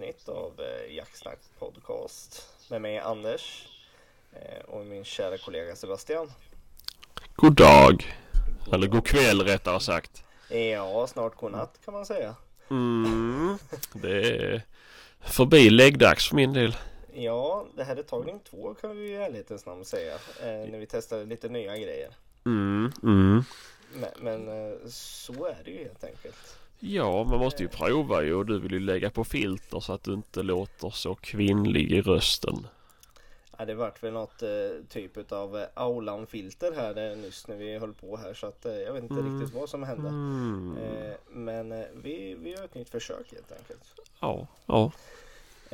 avsnitt av eh, Jaktsnack podcast med mig Anders eh, och min kära kollega Sebastian. God dag! Eller god kväll rättare sagt. Ja, snart god natt kan man säga. Mm, det är förbi läggdags för min del. Ja, det här är tagning två kan vi i ärlighetens namn säga. Eh, när vi testar lite nya grejer. Mm, mm. Men, men eh, så är det ju helt enkelt. Ja, man måste ju prova ju och du vill ju lägga på filter så att du inte låter så kvinnlig i rösten. Ja, det vart väl något eh, typ av eh, Aulan-filter här eh, nyss när vi höll på här så att eh, jag vet inte Mm. riktigt vad som hände. Mm. Eh, men eh, vi, vi gör ett nytt försök helt enkelt. Ja, ja,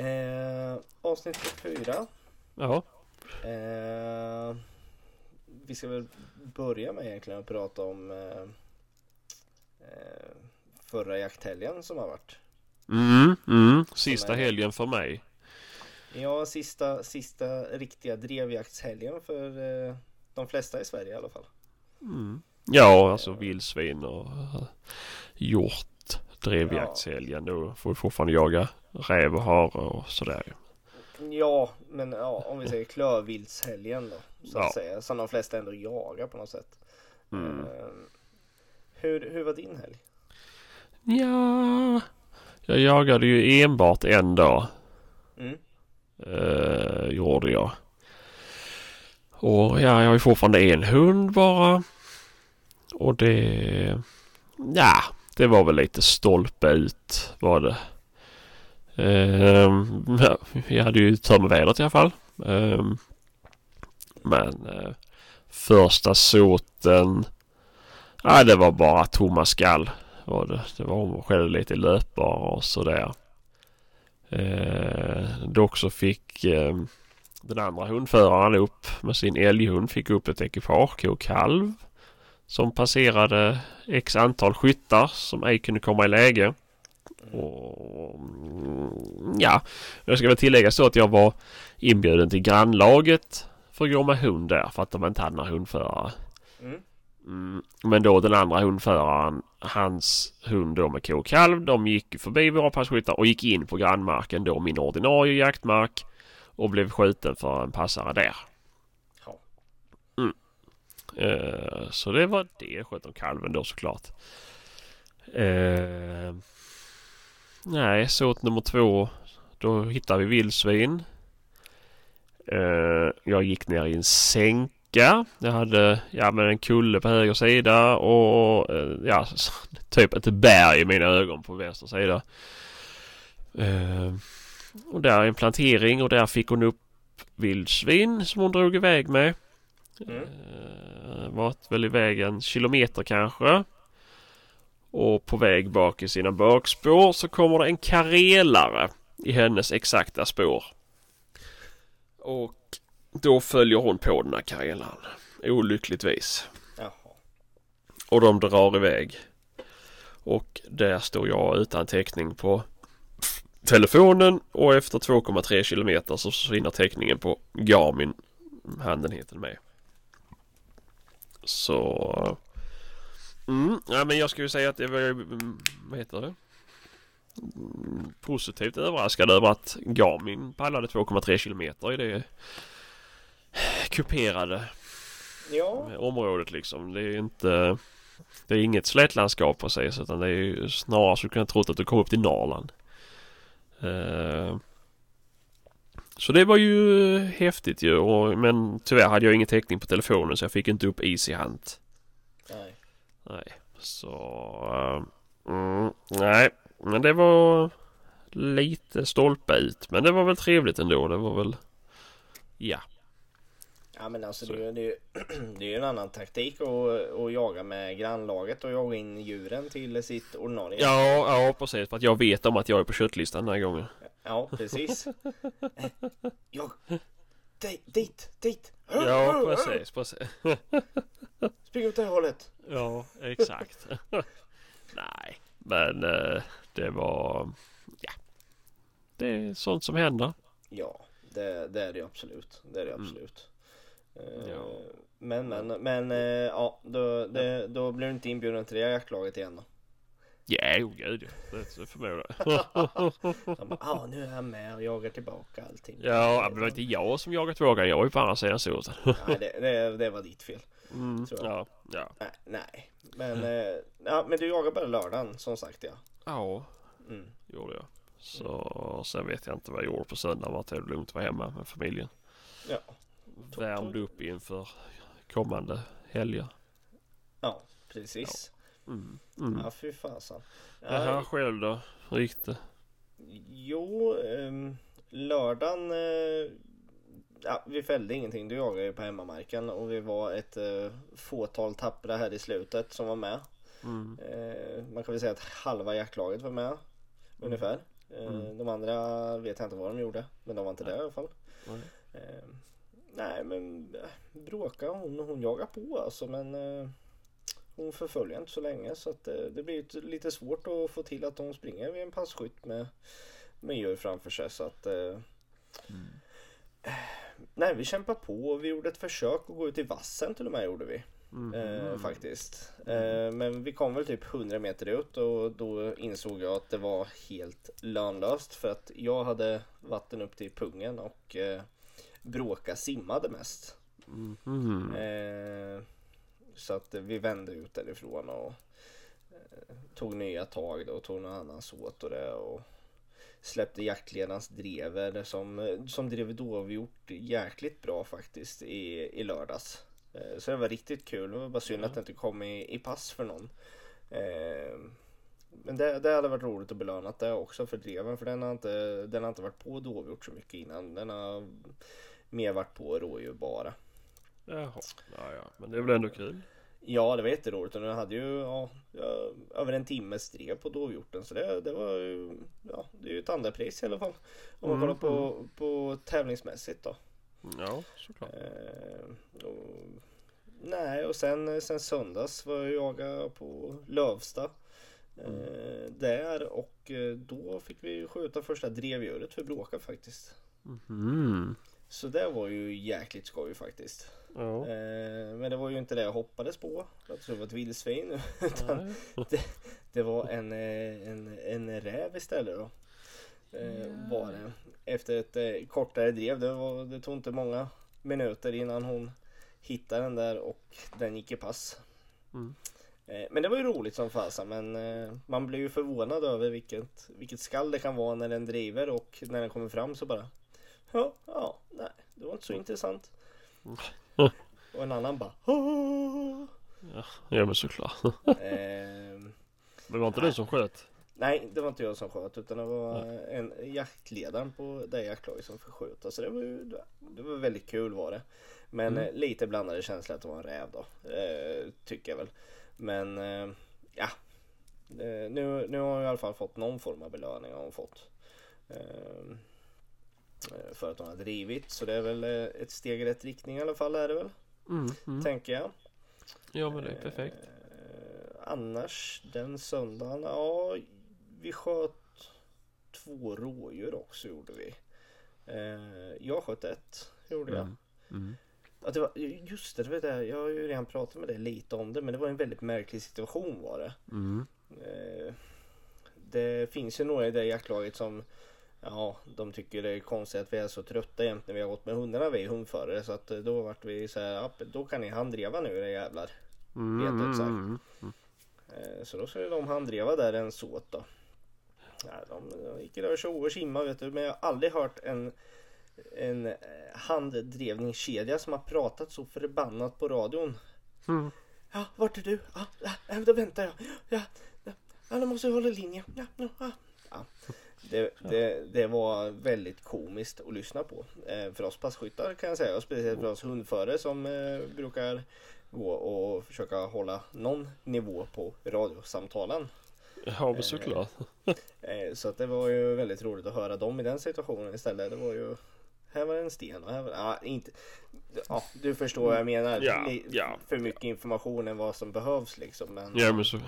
Eh, avsnitt fyra. ja. Vi ska väl börja med egentligen att prata om förra jakthelgen som har varit. Mm, mm. Sista är- helgen för mig. Ja, sista, sista riktiga drevjaktshelgen för eh, de flesta i Sverige i alla fall. Mm. Ja, alltså vildsvin och uh, hjort. Drevjaktshelgen. Då får vi fortfarande jaga räv och hare och sådär. Ja, men ja, om vi säger klövviltshelgen då. Så att Ja. säga. Som de flesta ändå jagar på något sätt. Mm. Eh, hur, hur var din helg? Ja, jag jagade ju enbart en dag. Mm. Eh, gjorde jag. Och ja, jag har ju fortfarande en hund bara. Och det... Ja, det var väl lite stolpe ut var det. Ehm, ja, jag hade ju tur med vädret i alla fall. Ehm, men eh, första såten... Ja, det var bara tomma skall. Var det. det var hon själv lite löpbar och sådär. Eh, dock så fick eh, den andra hundföraren upp med sin älghund fick upp ett ekipage, ko-kalv. Som passerade x antal skyttar som ej kunde komma i läge. Och mm, ja, jag ska väl tillägga så att jag var inbjuden till grannlaget för att gå med hund där för att de inte hade några hundförare. Mm. Mm, men då den andra hundföraren, hans hund då med ko och kalv, de gick förbi våra passkyttar och gick in på grannmarken då min ordinarie jaktmark och blev skjuten för en passare där. Ja. Eh, så det var det. Jag sköt om kalven då såklart. Eh, nej, såt nummer två. Då hittade vi vildsvin. Eh, jag gick ner i en sänka. Jag hade ja, men en kulle på höger sida och eh, ja, typ ett berg i mina ögon på vänster sida. Eh, och där är en plantering och där fick hon upp vildsvin som hon drog iväg med. Mm. Eh, varit väl iväg en kilometer kanske. Och på väg bak i sina bakspår så kommer det en karelare i hennes exakta spår. Och då följer hon på den här karelaren. Olyckligtvis. Jaha. Och de drar iväg. Och där står jag utan täckning på telefonen och efter 2,3 kilometer så försvinner täckningen på Garmin handenheten med. Så... Mm, ja, men jag skulle säga att det var, mm, vad heter det? Mm, Positivt överraskad över att Garmin pallade 2,3 kilometer i det kuperade Ja, området liksom. Det är inte... Det är inget slättlandskap på sig utan det är ju snarare så kunde jag trott att du kom upp till Norrland. Eh, så det var ju häftigt ju. Och, men tyvärr hade jag ingen täckning på telefonen så jag fick inte upp Easy Hunt. nej. Nej, så... eh, mm, nej, men det var lite stolpe ut. Men det var väl trevligt ändå. Det var väl... Ja. Ja men alltså Så- det, är det, är det är ju en annan taktik att, att jaga med grannlaget och jaga in djuren till sitt ordinarie. Ja, ja precis. För att jag vet om att jag är på köttlistan den här gången. Ja, precis. Jag... Dit, dit, dit! Ja, precis, precis. Spring åt det hållet! Ja, exakt. Nej, men eh, det var... Ja. Det är sånt som händer. Ja, det, det är det absolut. Det är det absolut. Eh, Mm. Ja. Men, men, men, eh, ja, då, det, då blir du inte inbjuden till det jaktlaget igen då. Ja, jo gud ja. Det förmodar jag. ah, nu är jag med och jagar tillbaka allting. Ja, men det var inte jag som jagat vågan. Jag är ju på andra sidan soten. Nej, det, det, det var ditt fel. Mm, ja, ja. Nej, nej. Men, eh, ja, men du jagar bara lördagen som sagt ja. Ja, Mm. gjorde jag. Så sen vet jag inte vad jag gjorde på söndagen. Var det lugnt var hemma med familjen. Ja. Värmde upp inför kommande helger. Ja, precis. Mm. Mm. Ja, fy fasen. Jaha, Ja, själv då? Hur gick det? jo, ehm, lördagen. Eh, ja, vi fällde ingenting. Du jagade ju på hemmamarken och vi var ett eh, fåtal tappra här i slutet som var med. Mm. Eh, man kan väl säga att halva jaktlaget var med ungefär. Eh, Mm. De andra vet jag inte vad de gjorde, men de var inte där i alla fall. Nej. Eh, men eh, bråka hon, hon jagar på alltså men eh, hon förföljer inte så länge så att eh, det blir lite svårt att få till att hon springer vid en passkytt med, med djur framför sig så att eh, Nej vi kämpar på och vi gjorde ett försök att gå ut i vassen till och med gjorde vi. Mm. Eh, faktiskt. Eh, men vi kom väl typ 100 meter ut och då insåg jag att det var helt lönlöst för att jag hade vatten upp till pungen och eh, Bråka simmade mest. Mm. Mm. Eh, så att vi vände ut därifrån och eh, tog nya tag då och tog någon annans åt och det och släppte jaktledarens drever som, som drev dovhjort jäkligt bra faktiskt i, i lördags. Eh, så det var riktigt kul. Det var bara synd att det inte kom i, i pass för någon. Eh, men det, det hade varit roligt att belöna det också för dreven för den har inte, den har inte varit på dovhjort så mycket innan. Den har mer varit på rådjur bara. Jaha, ja, ja. Men det är väl ändå kul? Ja, det var jätteroligt och den hade ju ja, över en timmes drev på dovhjorten så det, det var ju, ja, det är ju ett andra pris i alla fall. Om man Mm, kollar på, på tävlingsmässigt då. Ja, såklart. Eh, och, nej, och sen, sen söndags var jag jaga på Lövsta. Eh, där och eh, då fick vi skjuta första drevdjuret för Bråka faktiskt. Mm. Så det var ju jäkligt skoj faktiskt. Ja. Eh, men det var ju inte det jag hoppades på. Att det var ett vildsvin. Utan Nej. det var en, eh, en, en räv istället då. Eh, var det. Efter ett eh, kortare drev. Det, var, det tog inte många minuter innan hon hittade den där och den gick i pass. Mm. Men det var ju roligt som fasen men man blir ju förvånad över vilket, vilket skall det kan vara när den driver och när den kommer fram så bara Ja, ja, nej, det var inte så intressant. Och en annan bara "Åh." Ja men såklart. Ehm, Men var inte du som sköt? Nej, det var inte jag som sköt utan det var en jaktledaren på det jaktlaget som fick skjuta. Så det var ju det var väldigt kul var det. Men Mm. eh, lite blandade känslor att det var en räv då. Eh, tycker jag väl. Men eh, ja. Eh, nu, nu har jag i alla fall fått någon form av belöning har hon fått. Eh, för att hon har drivit. Så det är väl eh, ett steg i rätt riktning i alla fall är det väl. Mm. Mm. Tänker jag. Ja men det är perfekt. Eh, annars den söndagen, ja vi sköt två rådjur också gjorde vi. Eh, jag sköt ett, gjorde jag. Mm. Mm. Ja, det var, just det, det var det, jag har ju redan pratat med dig lite om det men det var en väldigt märklig situation var det. Mm. Eh, det finns ju några i det jaktlaget som Ja, de tycker det är konstigt att vi är så trötta jämt när vi har gått med hundarna vi hundförare så att eh, då vart vi så här, "Ja, då kan ni handdreva nu era jävlar. Mm. Vet ut, så här. Mm. Eh, Så då skulle de handdreva där en såt då. Ja, de, de gick och tjoade och simmade vet du. Men jag har aldrig hört en, en eh, handdrevningskedja som har pratat så förbannat på radion. Mm. Ja, vart är du? Ja, ja då väntar jag. Ja, ja, ja då måste jag hålla linje. Ja, ja, ja. Det, det, det var väldigt komiskt att lyssna på. Eh, för oss passkyttar kan jag säga. Och speciellt för oss hundförare som eh, brukar gå och försöka hålla någon nivå på radiosamtalen. Ja men såklart. Eh, så att det var ju väldigt roligt att höra dem i den situationen istället. Det var ju här var en sten och här var ja, inte Ja, du förstår vad jag menar. Ja, ja. För mycket information än vad som behövs liksom. Men, Ja men så.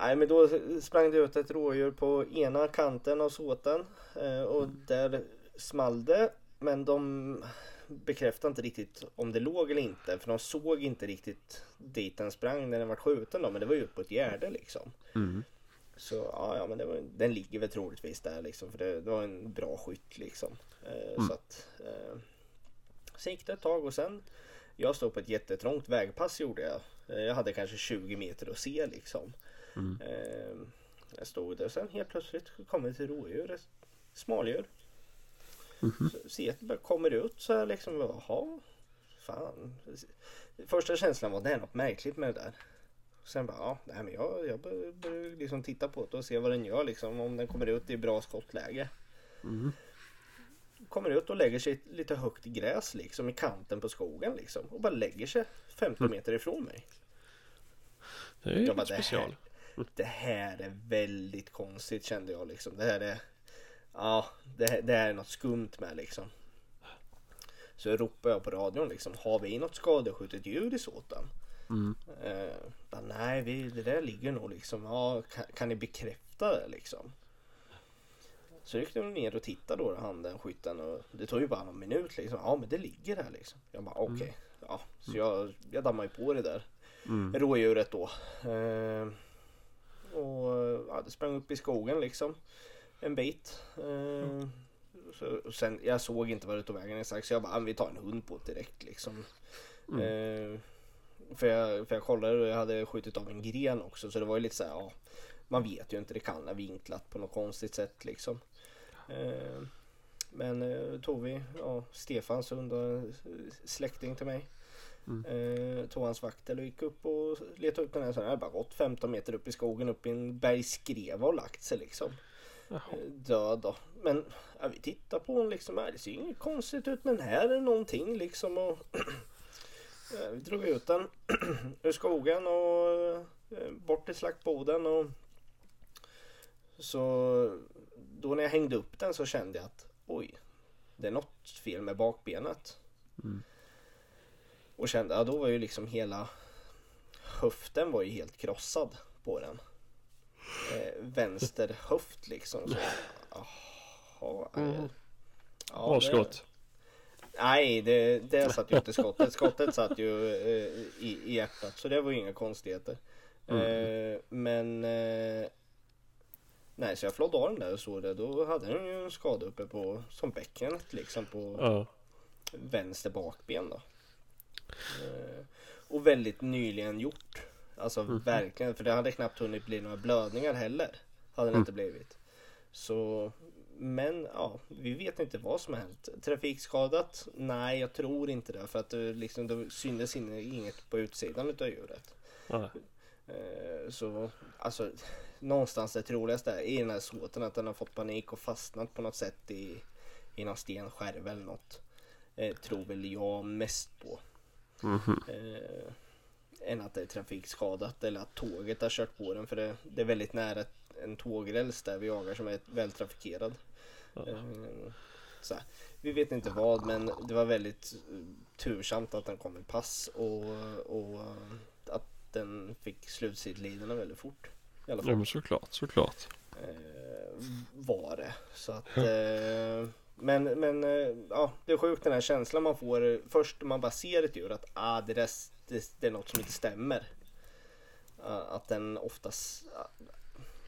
Nej men då sprang det ut ett rådjur på ena kanten av såten eh, och där small det. Men de bekräftade inte riktigt om det låg eller inte. För de såg inte riktigt dit den sprang när den var skjuten då. Men det var ju på ett gärde liksom. Mm. Så ja, ja men var, den ligger väl troligtvis där liksom. För det, det var en bra skytt liksom. Eh, Mm. Så att... Eh, sen gick det ett tag och sen... Jag stod på ett jättetrångt vägpass gjorde jag. Eh, Jag hade kanske 20 meter att se liksom. Mm. Eh, jag stod där sen helt plötsligt kommer det ett rådjur. Ett jag att det bara kommer ut så här liksom. Jaha. Fan. Första känslan var det är något märkligt med det där. Sen bara ja, nej, men jag, jag bör- börjar liksom titta på det och se vad den gör liksom. Om den kommer ut i bra skottläge. Mm. Kommer ut och lägger sig lite högt i gräs liksom i kanten på skogen liksom. Och bara lägger sig 15 meter ifrån mig. Det är ju Jag bara, special. Det här är väldigt konstigt kände jag liksom. Det här är... Ja, det, här- det här är något skumt med liksom. Så ropade jag på radion liksom. Har vi något skadeskjutet djur i såten? Mm. Eh, bara, nej, vi, det där ligger nog liksom. Ja, kan, kan ni bekräfta det liksom? Så gick de ner och tittade då, han den skytten. Och det tog ju bara någon minut liksom. Ja, men det ligger här liksom. Jag bara okej. Ja, så jag, jag dammade ju på det där Mm. rådjuret då. Eh, ja, det sprang upp i skogen liksom. En bit. Eh, så, sen, jag såg inte vad det tog vägen exakt så jag bara, "Ah, vi tar en hund på det direkt liksom. Mm. Eh, för, jag, för jag kollade och jag hade skjutit av en gren också så det var ju lite så här, ja. Man vet ju inte, det kan ha vinklat på något konstigt sätt liksom. Eh, men eh, tog vi, ja, Stefans hund och en släkting till mig. Mm. Eh, tog hans vaktel och gick upp och letade upp den här. Så den hade bara gått 15 meter upp i skogen upp i en bergskreva och lagt sig liksom. Eh, död då. Men ja, vi tittar på den liksom. Det ser inget konstigt ut men här är någonting liksom. Och, ja, vi drog ut den ur skogen och eh, bort till slaktboden. Och, så då när jag hängde upp den så kände jag att oj, det är något fel med bakbenet. Mm. Och kände, ja då var ju liksom hela höften var ju helt krossad på den. Eh, vänster höft liksom. Så, jaha, eh, Mm. ja, Bra det- skott. Nej, det, det satt ju inte skottet. Skottet satt ju eh, i, i hjärtat så det var ju inga konstigheter. Eh, men eh, Nej, så jag flådde av den där och så det. Då hade den ju en skada uppe på som bäckenet liksom på Ja. vänster bakben då. Eh, och väldigt nyligen gjort. Alltså verkligen, för det hade knappt hunnit bli några blödningar heller. Hade det Mm. inte blivit. Så, men ja, vi vet inte vad som har hänt. Trafikskadat? Nej, jag tror inte det. För att det, liksom, det syntes in- inget på utsidan utav djuret. Eh, Så alltså någonstans det troligaste är i den här såten att den har fått panik och fastnat på något sätt i, i någon stenskärv eller något. Eh, tror väl jag mest på. Mhm. Eh, än att det är trafikskadat eller att tåget har kört på den för det, det är väldigt nära ett- en tågräls där vi jagar som är vältrafikerad. Ja. Eh, så här. Vi vet inte vad men det var väldigt eh, tursamt att den kom i pass och, och att den fick slutsidlidorna väldigt fort. I alla fall Ja men såklart, såklart. eh, var det. Så att, eh, men men eh, ja, det är sjukt den här känslan man får först när man bara ser ett djur att ah, det, där, det, det är något som inte stämmer. Ah, att den oftast ah,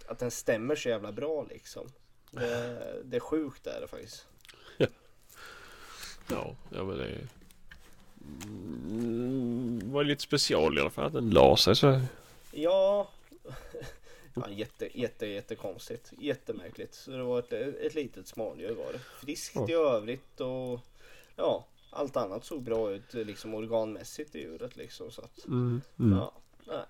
att den stämmer så jävla bra liksom. Det, det är sjukt är det faktiskt. Ja, ja men det mm, var lite special i alla fall att den la sig så. Ja, ja jätte, jätte, jättekonstigt. Jättemärkligt. Så det var ett, ett litet smådjur var det. Friskt i övrigt och ja, allt annat såg bra ut liksom organmässigt i djuret liksom. Så att, Mm. Mm. ja, nej.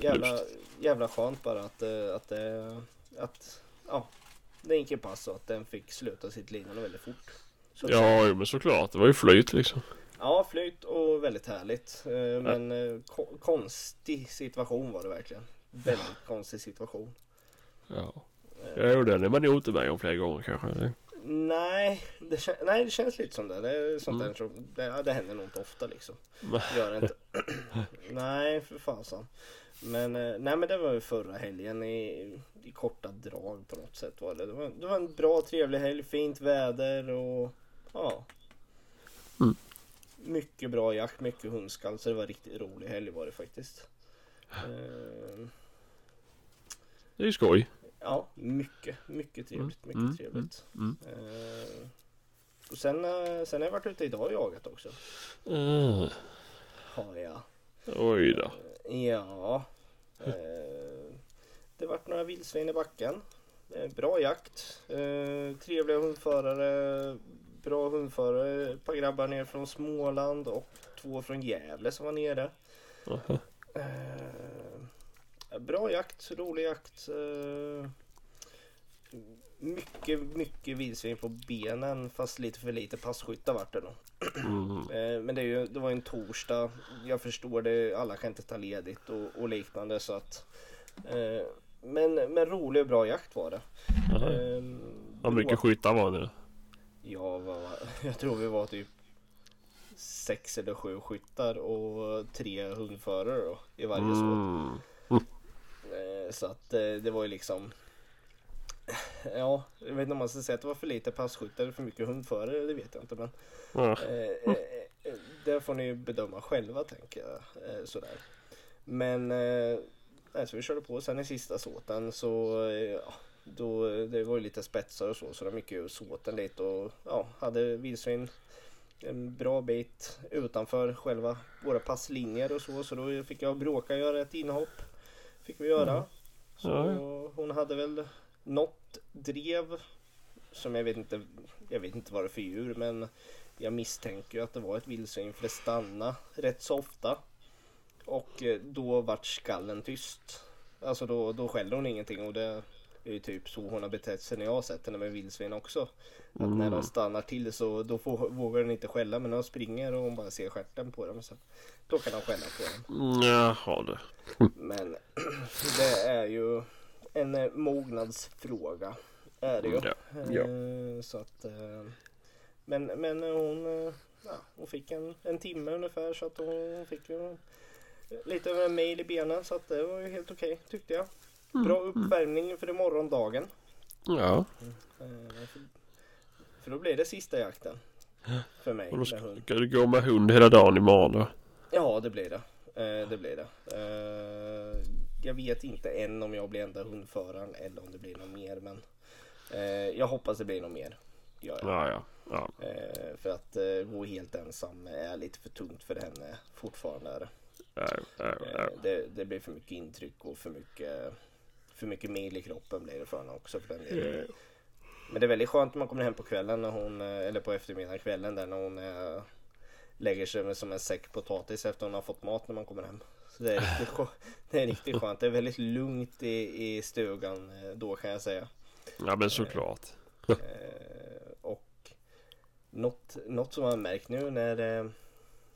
Jävla, jävla skönt bara att, eh, att, det- att ja, den gick i pass och att den fick sluta sitt lidande väldigt fort. Så att. Ja, jo, men såklart. Det var ju flyt liksom. Ja, flyt och väldigt härligt. Eh, Men eh, ko- konstig situation var det verkligen. Väldigt konstig situation. Ja. Jo, den är man nog inte med om flera gånger kanske. Nej det, nej, det känns lite som det. Det, är sånt Mm. där, som- det, det händer nog inte ofta liksom. Gör det inte. nej, för fasen. Men, eh, nej, men det var ju förra helgen i, i korta drag på något sätt var det. Det var, det var en bra trevlig helg, fint väder och Ja. Mm. Mycket bra jakt, mycket hundskall. Så det var riktigt rolig helg var det faktiskt. Eh, Det är ju skoj. ja, mycket, mycket trevligt. Mycket Mm, trevligt. Mm. Eh, och sen, eh, sen har jag varit ute idag och jagat också. Uh, Har jag. oj då. Ja. Eh, det vart några vildsvin i backen. Eh, bra jakt. Eh, trevliga hundförare. Bra hundförare. Ett par grabbar ner från Småland och två från Gävle som var nere. Aha. Eh, bra jakt, rolig jakt. Eh, mycket, mycket vildsvin på benen fast lite för lite passkyttar vart det nog. Mm. Eh, Men det, är ju, det var en torsdag. Jag förstår det. Alla kan inte ta ledigt och, och liknande så att. Men, men rolig och bra jakt var det. Aha. Eh, Hur mycket skyttar var då? Jag, var, jag tror vi var typ sex eller sju skyttar och tre hundförare då, i varje såt. Mm. Eh, Så att eh, det var ju liksom Ja, jag vet inte om man ska säga att det var för lite passkyttar eller för mycket hundförare, det vet jag inte men eh, eh, eh, Det får ni ju bedöma själva tänker jag. Eh, sådär. Men eh, alltså vi körde på sen i sista såten så ja, då, det var ju lite spetsar och så så de gick ju såten lite och ja, hade vildsvin en bra bit utanför själva våra passlinjer och så så då fick jag bråka och göra ett inhopp. Fick vi göra. Mm. Så Ja, hon hade väl något drev som jag vet inte, jag vet inte vad det är för djur men jag misstänker ju att det var ett vildsvin för det stannade rätt så ofta. Och eh, då vart skallen tyst. Alltså då, då skällde hon ingenting och det är ju typ så hon har betett sig när jag har sett henne med vildsvin också. Att när de Mm. stannar till så då får, vågar den inte skälla men när de springer och hon bara ser stjärten på dem så då kan de skälla på dem. Mm, Jaha du. Men det är ju en eh, mognadsfråga. Är det ju. Ja. Ja. Eh, Så att, eh, men, men hon, ja, hon fick en, en timme ungefär så att hon fick ju lite över en mail i benen så att det var ju helt okej tyckte jag. Bra uppvärmning för morgondagen. Ja. Eh, För, då blir det sista jakten. För mig Och då med ska, hund. ska du gå med hund hela dagen imorgon då? Ja, det blir det. Eh, det blir det. Eh, jag vet inte än om jag blir enda hundföraren eller om det blir något mer. Men eh, jag hoppas det blir något mer. Ja, ja. ja. Eh, för att eh, gå helt ensam är lite för tungt för henne fortfarande. Är det. ja, ja, ja. Eh, det, det blir för mycket intryck och för mycket, för mycket mil i kroppen blir det för henne också. För den delen. Men det är väldigt skönt när man kommer hem på kvällen när hon, eh, eller på eftermiddagen, kvällen där när hon eh, lägger sig med som en säck potatis efter hon har fått mat när man kommer hem. Så det är riktigt, skö- det är riktigt skönt. Det är väldigt lugnt i, i stugan eh, då kan jag säga. Ja men såklart. Och något, något som man märkt nu när,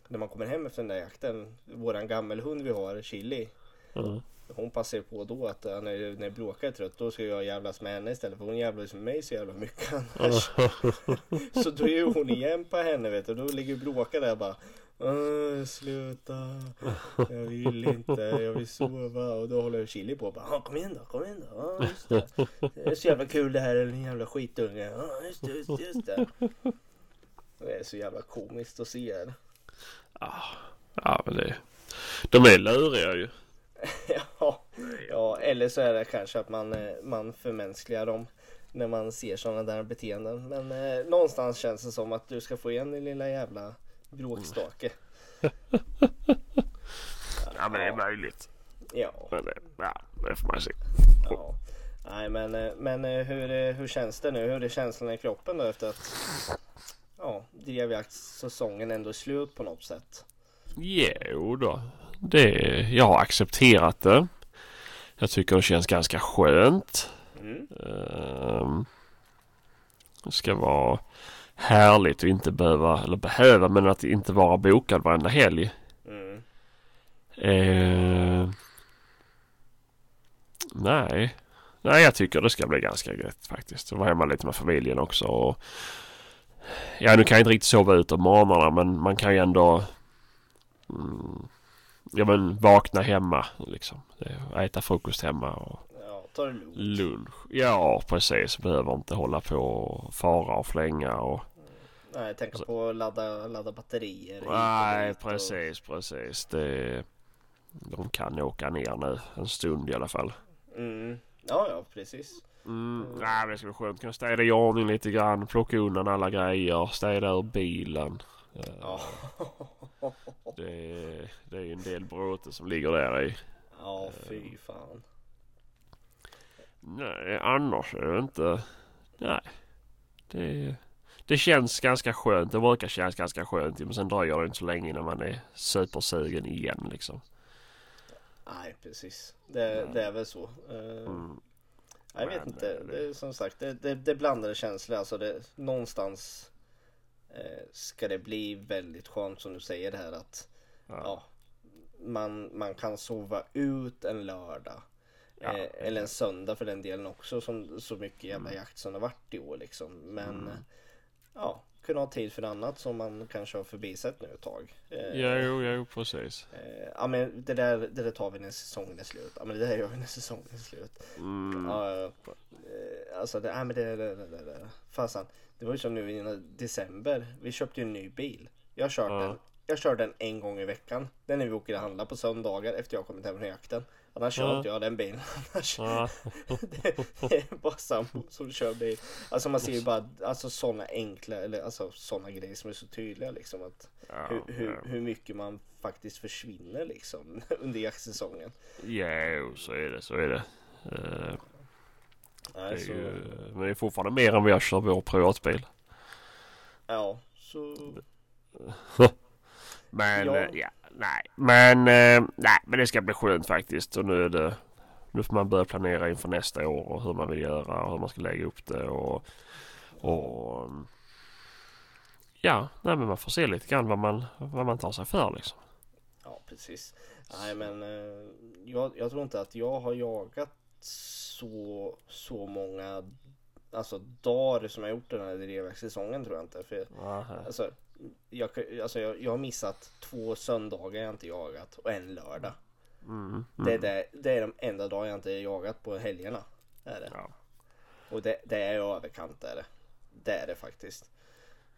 när man kommer hem efter den där jakten. Våran gammelhund vi har, Chili. Ja. Hon passar ju på då att eh, när, när Bråka är trött då ska jag jävlas med henne istället för hon jävlas med mig så jävla mycket annars. Så då är ju hon igen på henne vet du. Då ligger Bråka där och bara "Åh, Sluta, jag vill inte, jag vill sova. Och då håller Chili på och bara "Ja, Kom igen då, kom igen då. Ja, just det. det är så jävla kul det här, en jävla skitunge. Ja, just det, just det, just det. Det är så jävla komiskt att se det. Ja men det... De är luriga ju. Ja, ja, eller så är det kanske att man, eh, man förmänskligar dem när man ser sådana där beteenden. Men eh, någonstans känns det som att du ska få igen din lilla jävla bråkstake. Ja men det är möjligt. Ja, Men det, ja, det får man se. ja. Nej men, eh, men eh, hur, hur känns det nu? Hur är känslan i kroppen då efter att ja, drevjaktssäsongen ändå är slut på något sätt? Jo då. Det, jag har accepterat det. Jag tycker det känns ganska skönt. Mm. Det ska vara härligt att inte behöva, eller behöva, men att inte vara bokad varenda helg. Mm. Uh, nej. Nej, jag tycker det ska bli ganska gött faktiskt. Att vara hemma lite med familjen också. Och, ja, nu kan jag inte riktigt sova ut om morgnarna men man kan ju ändå mm, ja, men vakna hemma liksom. Äta frukost hemma och Ja, ta det lugnt. lunch. Ja, precis. Behöver inte hålla på och fara och flänga och Nej, tänka Alltså- på att ladda, ladda batterier. Nej, dit och- precis, precis. Det, de kan åka ner nu en stund i alla fall. Mm. Ja, ja, precis. Mm, nej, men det ska bli skönt. Kunna städa i ordning lite grann. Plocka undan alla grejer. Städa ur bilen. Eh, Ja. Det, är- det är ju en del bråte som ligger där i. ja, fy fan. Nej, annars är det inte... Nej. Det, det känns ganska skönt. Det brukar kännas ganska skönt. Men sen dröjer det inte så länge innan man är supersugen igen liksom. Nej, precis. Det, det är väl så. Eh, Mm. Jag vet Men, inte. eh, Det som sagt, det, det, det är blandade känslor. Alltså det, någonstans eh, ska det bli väldigt skönt som du säger det här att Ja. ja, man, man kan sova ut en lördag. Ja. Eh, eller en söndag för den delen också som så mycket jävla Mm. jakt som det har varit i år liksom. Men eh, ja, kunna ha tid för annat som man kanske har förbisett nu ett tag. Eh, Ja, jo, jo, precis. eh, ja men det där, det där tar vi när säsongen är slut. Ja men det där gör vi när säsongen är slut. Mm. Ja, eh, alltså det, nej men det, det, det, det, det. Fasen, det var ju som nu i december. Vi köpte ju en ny bil. Jag kört Ja. den. Jag kör den en gång i veckan. Den är vi åker och handlar på söndagar efter jag kommit hem från jakten. Annars kör Ja. inte jag den bilen. Annars, Ja. det, det är bara sambo som kör bil. Alltså man ser ju bara alltså sådana enkla eller alltså sådana grejer som är så tydliga liksom att Ja, hur, hur, ja. hur mycket man faktiskt försvinner liksom under jaktsäsongen. Jo, så är det, så är det. Eh, det är ju, men det är fortfarande mer än vi har kört vår privatbil. ja, så Men Ja. Nej. Men eh, nej, men det ska bli skönt faktiskt. Och nu är det nu får man börja planera inför nästa år och hur man vill göra och hur man ska lägga upp det och, och ja, nej, men man får se lite grann vad man, vad man tar sig för liksom. Ja, precis. Nej, men eh, jag, jag tror inte att jag har jagat så, så många alltså, dagar som jag gjort den här drevjaktssäsongen tror jag inte. För, Aha. alltså, jag, alltså, jag, jag har missat två söndagar jag inte jagat och en lördag. Mm, Det, är mm. det, det är de enda dagar jag inte jagat på helgerna. Är det. Ja. Och det, det är överkant är det. Det är det faktiskt.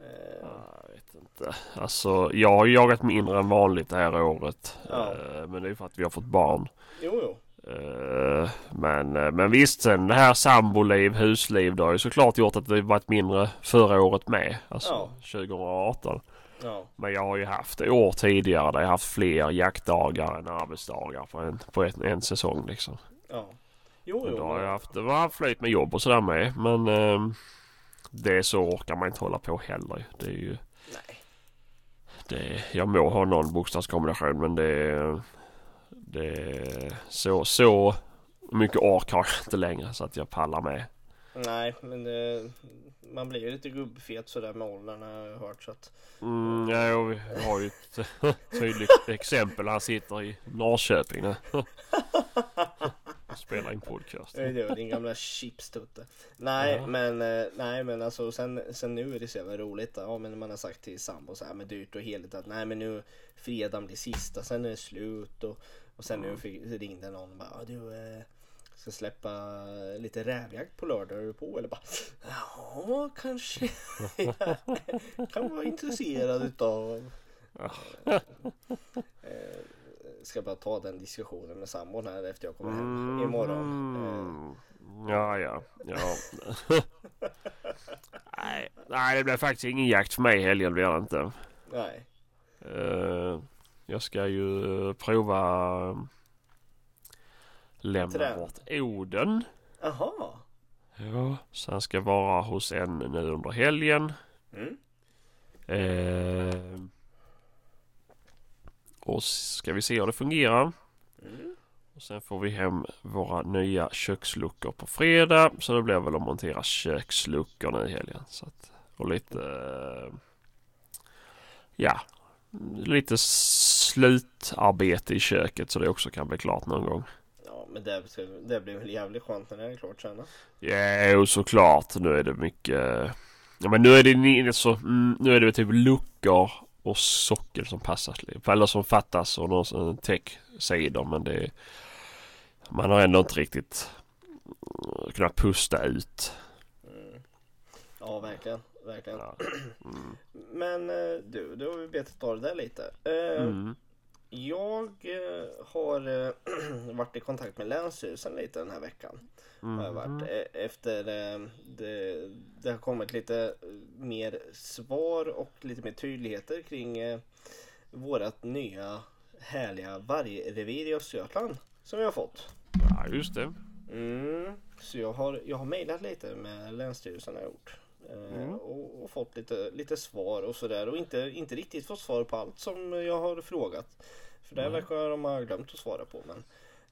Eh, Jag vet inte. Alltså jag har jagat mindre än vanligt det här året. Ja. Eh, Men det är för att vi har fått barn. jo, jo. Eh, Men, eh, men visst sen det här samboliv, husliv det har ju såklart gjort att det varit mindre förra året med. Alltså Ja. 2018. Ja, Men jag har ju haft det år tidigare där jag haft fler jaktdagar än arbetsdagar på en, på en, en säsong liksom. ja. Jo, jo. då har jag haft, det var flyt med jobb och sådär med. Men eh, det så orkar man inte hålla på heller. Det är ju Nej. det, jag må ha någon bokstavskombination men det, det så, så mycket ork har jag inte längre så att jag pallar med. Nej, men det, man blir ju lite gubbfet sådär med åldern har jag hört. Så att, Mm, ja, vi har ju ett tydligt exempel. Han sitter i Norrköping nu. Och spelar in podcast. det är din gamla chipstutte. Nej, Ja. men, eh, nej, men alltså sen, sen nu är det så jävla roligt. Ja, men man har sagt till sambo så här med dyrt och heligt att nej, men nu fredagen blir sista, sen är det slut och, och sen nu fick, ringde någon och bara "Ja, du eh, ska släppa lite rävjakt på lördag, är du på? Eller bara ja, kanske jag kan vara intresserad utav. Ja. Eh, ska bara ta den diskussionen med sambon här efter jag kommer hem imorgon. Eh, Mm. Ja, ja, ja. nej, nej, det blir faktiskt ingen jakt för mig i helgen blir det inte. nej. Eh, jag ska ju prova eh, lämna bort Oden. Jaha. Ja, så han ska vara hos en nu under helgen. Mm. Eh, och ska vi se hur det fungerar. Mm. Och sen får vi hem våra nya köksluckor på fredag. Så det blir väl att montera köksluckor nu i helgen. Så att, och lite... eh, Ja, lite slutarbete i köket så det också kan bli klart någon gång. Ja, men det, det blir väl jävligt skönt när det är klart sen. då. Jo, såklart. Nu är det mycket... Ja, men nu är det, så, mm, nu är det typ luckor och sockel som passas. Eller som fattas och någon sån täcksidor. Men det... Man har ändå inte riktigt mm, kunnat pusta ut. Mm. Ja, verkligen. Verkligen. Ja. Mm. Men eh, du, då har vi betat av det där lite. Eh, Mm. Jag eh, har varit i kontakt med Länsstyrelsen lite den här veckan. Har jag varit, Mm. efter det, det har kommit lite mer svar och lite mer tydligheter kring vårat nya härliga vargrevir i Östergötland som vi har fått. Ja, just det. Mm. Så jag har, jag har mejlat lite med Länsstyrelsen har jag gjort. Eh, Mm. och, och fått lite, lite svar och sådär och inte, inte riktigt fått svar på allt som jag har frågat. För det Nej. verkar de ha glömt att svara på. Men,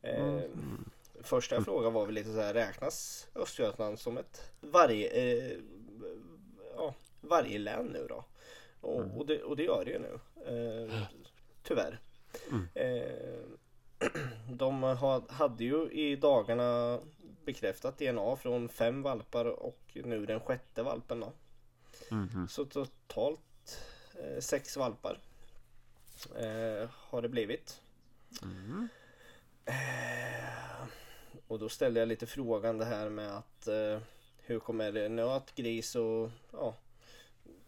eh, Mm. Första frågan var väl lite så här, räknas Östergötland som ett varg, eh, ja, varglän nu då? Och, Mm. och, det, och det gör det ju nu. Eh, tyvärr. Mm. Eh, de ha, hade ju i dagarna bekräftat DNA från fem valpar och nu den sjätte valpen då. Mhm. Så totalt eh, sex valpar eh, har det blivit. Mm. Eh, och då ställde jag lite frågan det här med att eh, hur kommer nöt, gris och ja,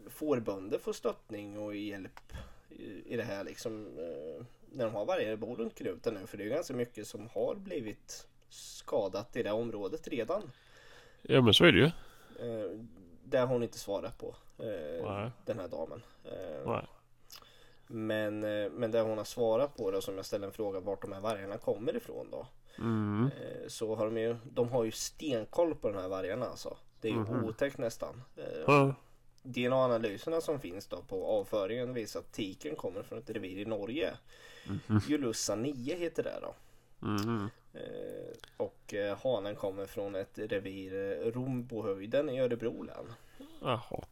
fårbönder få stöttning och hjälp i, i det här liksom eh, när de har varje bor runt knuten nu för det är ganska mycket som har blivit skadat i det området redan. Ja, men så är det ju. Eh, det har hon inte svarat på eh, den här damen. Eh, men, eh, men det hon har svarat på då som jag ställde en fråga vart de här vargarna kommer ifrån då. Mm. Eh, Så har de ju, de har ju stenkoll på de här vargarna alltså. Det är ju Mhm. otäckt nästan. Ja. DNA-analyserna som finns då på avföringen visar att tiken kommer från ett revir i Norge. Mhm. Julussa 9 heter det då. Mm. Eh, Och eh, hanen kommer från ett revir, eh, Rombohöjden i Örebro län. Jaha.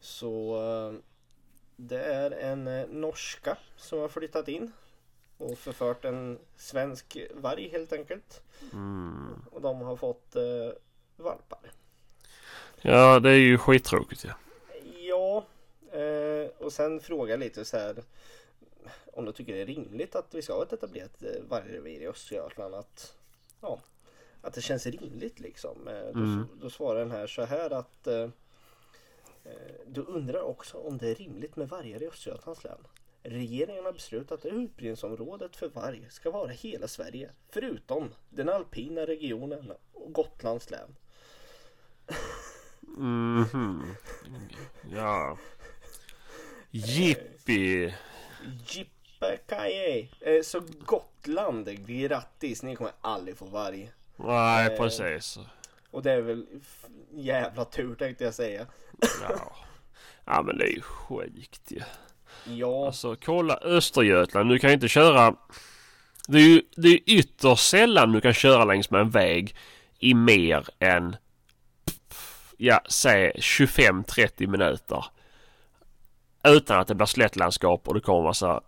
Så det är en norska som har flyttat in och förfört en svensk varg helt enkelt. Mm. Och de har fått eh, valpar. Ja, det är ju skittråkigt ja. Ja, eh, och sen fråga lite så här om du tycker det är rimligt att vi ska ha ett etablerat eh, vargrevir i Östergötland. Att, ja, att det känns rimligt liksom. Eh, då, Mm. då svarar den här så här att eh, eh, du undrar också om det är rimligt med vargar i Östergötlands län. Regeringen har beslutat att utbredningsområdet för varg ska vara hela Sverige förutom den alpina regionen och Gotlands län. Mhm. Ja. Jippi. Jippakaje! Eh, Så Gotland, grattis! Ni kommer aldrig få varg. Nej, Eh. precis. Och det är väl jävla tur tänkte jag säga. Ja. ja, men det är ju sjukt ju. Ja, Alltså kolla Östergötland. Du kan ju inte köra. Det är ju det är ytterst sällan du kan köra längs med en väg i mer än ja, säg 25-30 minuter. Utan att det blir slättlandskap och det kommer massa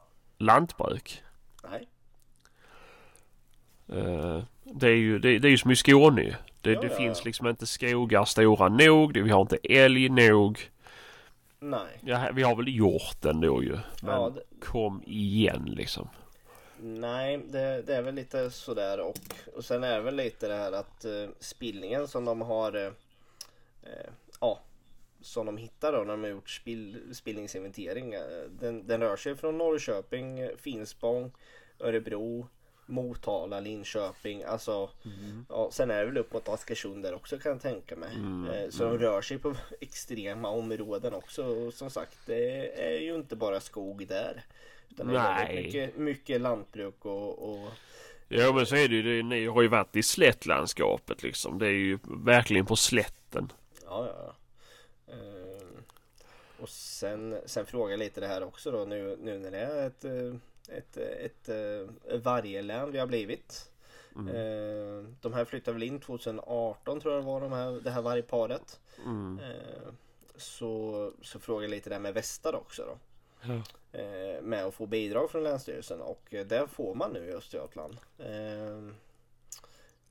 lantbruk. nej. Eh, det är ju det, det är ju som i Skåne. Det, Ja, det ja, finns ja. liksom inte skogar stora nog. Det, vi har inte älg nog. Nej. Ja, vi har väl gjort den då ju. Men det, kom igen liksom. nej, det, det är väl lite sådär och, och sen är det väl lite det här att eh, spillningen som de har eh, ja, som de hittar då när de har gjort spill, spillningsinventering. eh, Den, den rör sig från Norrköping, Finspång, Örebro, Motala, Linköping. Alltså, ja, sen är det väl upp mot Askersund där också kan jag tänka mig. Mm, Eh, Så de rör sig på extrema områden också. Och som sagt, det är ju inte bara skog där. Utan det är väldigt mycket, mycket lantbruk och, och Ja men så är det ju. Ni har ju varit i slättlandskapet liksom. Det är ju verkligen på slätten. Ja, ja. ja. Och sen, sen frågar jag lite det här också då nu, nu när det är ett, eh, ett, ett, ett varjelän vi har blivit. Mm. De här flyttade väl in 2018 tror jag det var de här, det här vargparet. Mm. Så, så frågar jag lite det här med västar också då. Ja. eh, med att få bidrag från Länsstyrelsen och eh, det får man nu i Östergötland.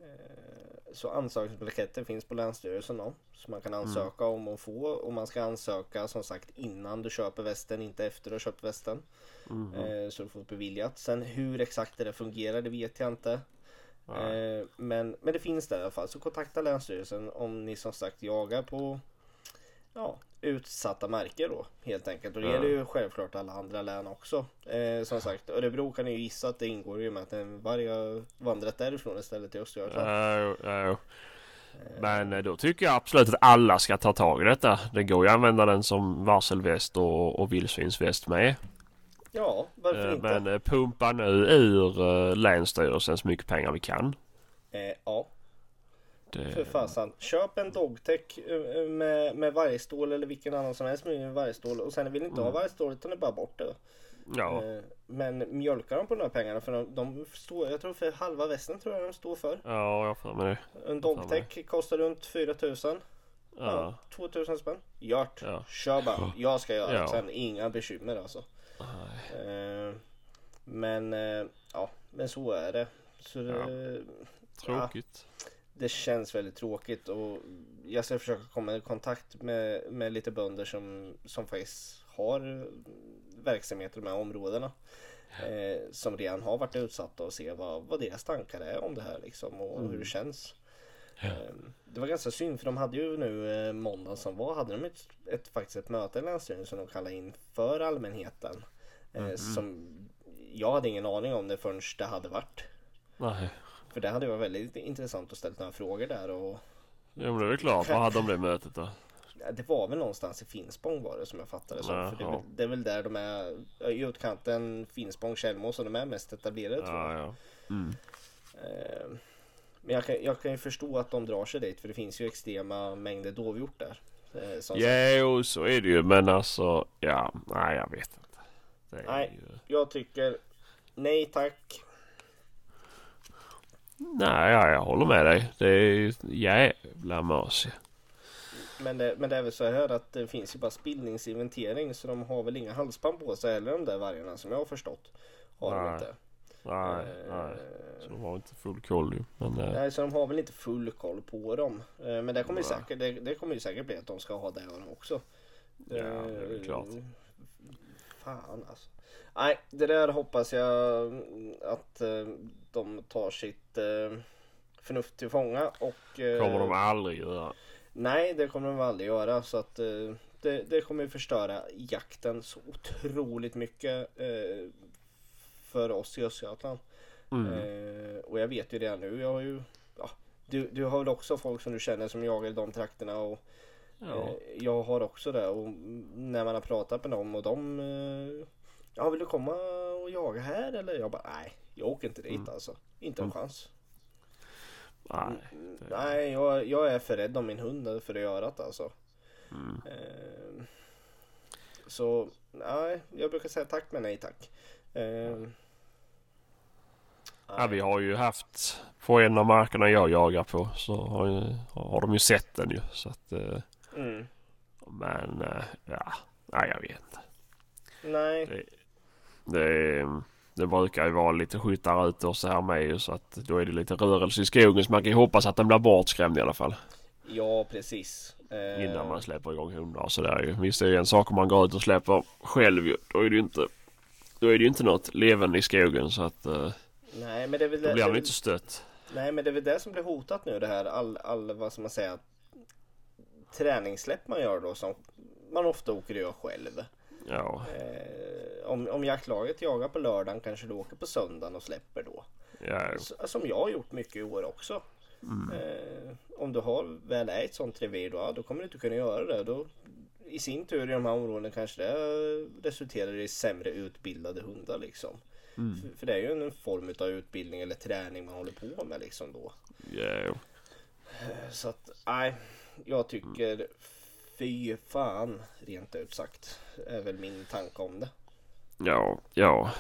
Eh, Så ansökningsblanketten finns på Länsstyrelsen då. Så man kan ansöka om att få och man ska ansöka som sagt innan du köper västen, inte efter du har köpt västen. Mm. Så du får beviljat. Sen hur exakt det fungerar det vet jag inte. Eh, men, men det finns där i alla fall. Så kontakta Länsstyrelsen om ni som sagt jagar på ja, utsatta marker då helt enkelt. Och det gäller ju självklart alla andra län också. Eh, som sagt Örebro kan ni ju gissa att det ingår ju med att en varg har vandrat därifrån istället till Östergötland. Ja, ja. Men eh, då tycker jag absolut att alla ska ta tag i detta. Det går ju att använda den som varselväst och, och vildsvinsväst med. Ja, varför Eh, inte? Men pumpa nu ur Länsstyrelsen så mycket pengar vi kan. Eh, ja, Det, för fasen. Köp en dogtech eh, med, med vargstål eller vilken annan som helst med vargstål. Och sen vill ni inte ha Mm. vargstål utan det är bara bort det. ja, Eh, Men mjölkar de på de här pengarna för de, de står, jag tror för halva västen tror jag de står för. ja, jag för mig det. En dogtech kostar runt 4000. Ja. Ja. 2000 spänn. Gjort. Ja. Kör bara. Jag ska göra det Ja. sen. Inga bekymmer alltså. Nej. Eh, Men eh, ja, men så är det. Så det, Tråkigt. Det känns väldigt tråkigt och jag ska försöka komma i kontakt med, med lite bönder som, som faktiskt har verksamheter i de här områdena. Eh, som redan har varit utsatta och se vad, vad deras tankar är om det här liksom och hur det känns. Ja. Eh, det var ganska synd för de hade ju nu eh, måndagen som var hade de ett, ett, faktiskt ett möte i Länsstyrelsen som de kallade in för allmänheten. Eh, Som jag hade ingen aning om det förrän det hade varit. Nej. För det hade varit väldigt intressant att ställa några frågor där och Ja men det är väl klart. Vad hade de det mötet då? Ja, Det var väl någonstans i Finspång var det som jag fattade som. För det, är väl, det är väl där de är ja, i utkanten Finspång, Källmo som de är mest etablerade tror jag. Ja, ja. Mm. Eh, Men jag kan, jag kan ju förstå att de drar sig dit för det finns ju extrema mängder dovhjort där. Eh, sagt. Jo, så är det ju. Men alltså, ja, nej jag vet inte. Det är Nej. Ju... Jag tycker nej tack. Nej, ja, jag håller med dig. Det är jävla mös. Men det, men det är väl så här att det finns ju bara spillningsinventering så de har väl inga halsband på sig heller de där vargarna som jag har förstått. Har de Nej. inte. Nej, Eh, nej. Så de har inte full koll ju. Men eh, Nej, så de har väl inte full koll på dem. Eh, Men det kommer, ju säkert, det, det kommer ju säkert bli att de ska ha det av dem också. Ja, det är väl klart. Eh, Fan alltså. Nej, det där hoppas jag att eh, de tar sitt eh, förnuft till fånga och... eh, kommer de aldrig göra. Nej, det kommer de aldrig göra. Så att det, det kommer förstöra jakten så otroligt mycket för oss i Östergötland. Mm. Och jag vet ju redan nu. Jag har ju, ja, du, du har väl också folk som du känner som jagar i de trakterna. Och, Ja. jag har också det. Och när man har pratat med dem och de Ja vill du komma och jaga här eller? Jag bara nej. Jag åker inte dit Mm. alltså. Inte en chans. Nej. det- Nej jag, jag är för rädd om min hund för det örat alltså. Mm. Eh, så nej, jag brukar säga tack men nej tack. Eh, Ja, vi har ju haft på en av markerna jag jagar på så har, ju, har de ju sett den ju. Så att, eh, mm. men eh, ja, nej jag vet inte. Nej, Det, det, det brukar ju vara lite skyttar ute och så här med ju så att då är det lite rörelse i skogen så man kan ju hoppas att den blir bortskrämd i alla fall. ja precis. Eh, Innan man släpper igång hundar och sådär ju. Visst det är ju en sak om man går ut och släpper själv ju. Då är det ju inte, då är det ju inte något levande i skogen så att eh, Nej men det är väl då det, blir man det, inte stött. nej, men det är väl det som blir hotat nu det här all, all vad ska man säga träningssläpp man gör då som man ofta åker och gör själv. Ja, Eh, om, om jaktlaget jagar på lördagen kanske du åker på söndagen och släpper då. ja, Som jag har gjort mycket i år också. Eh, om du har väl är ett sånt revir då, ja, då kommer du inte kunna göra det. Då, I sin tur i de här områdena kanske det resulterar i sämre utbildade hundar liksom. För, för det är ju en form av utbildning eller träning man håller på med liksom då. ja. Så att nej, jag tycker fy fan rent ut sagt är väl min tanke om det. Ja, ja.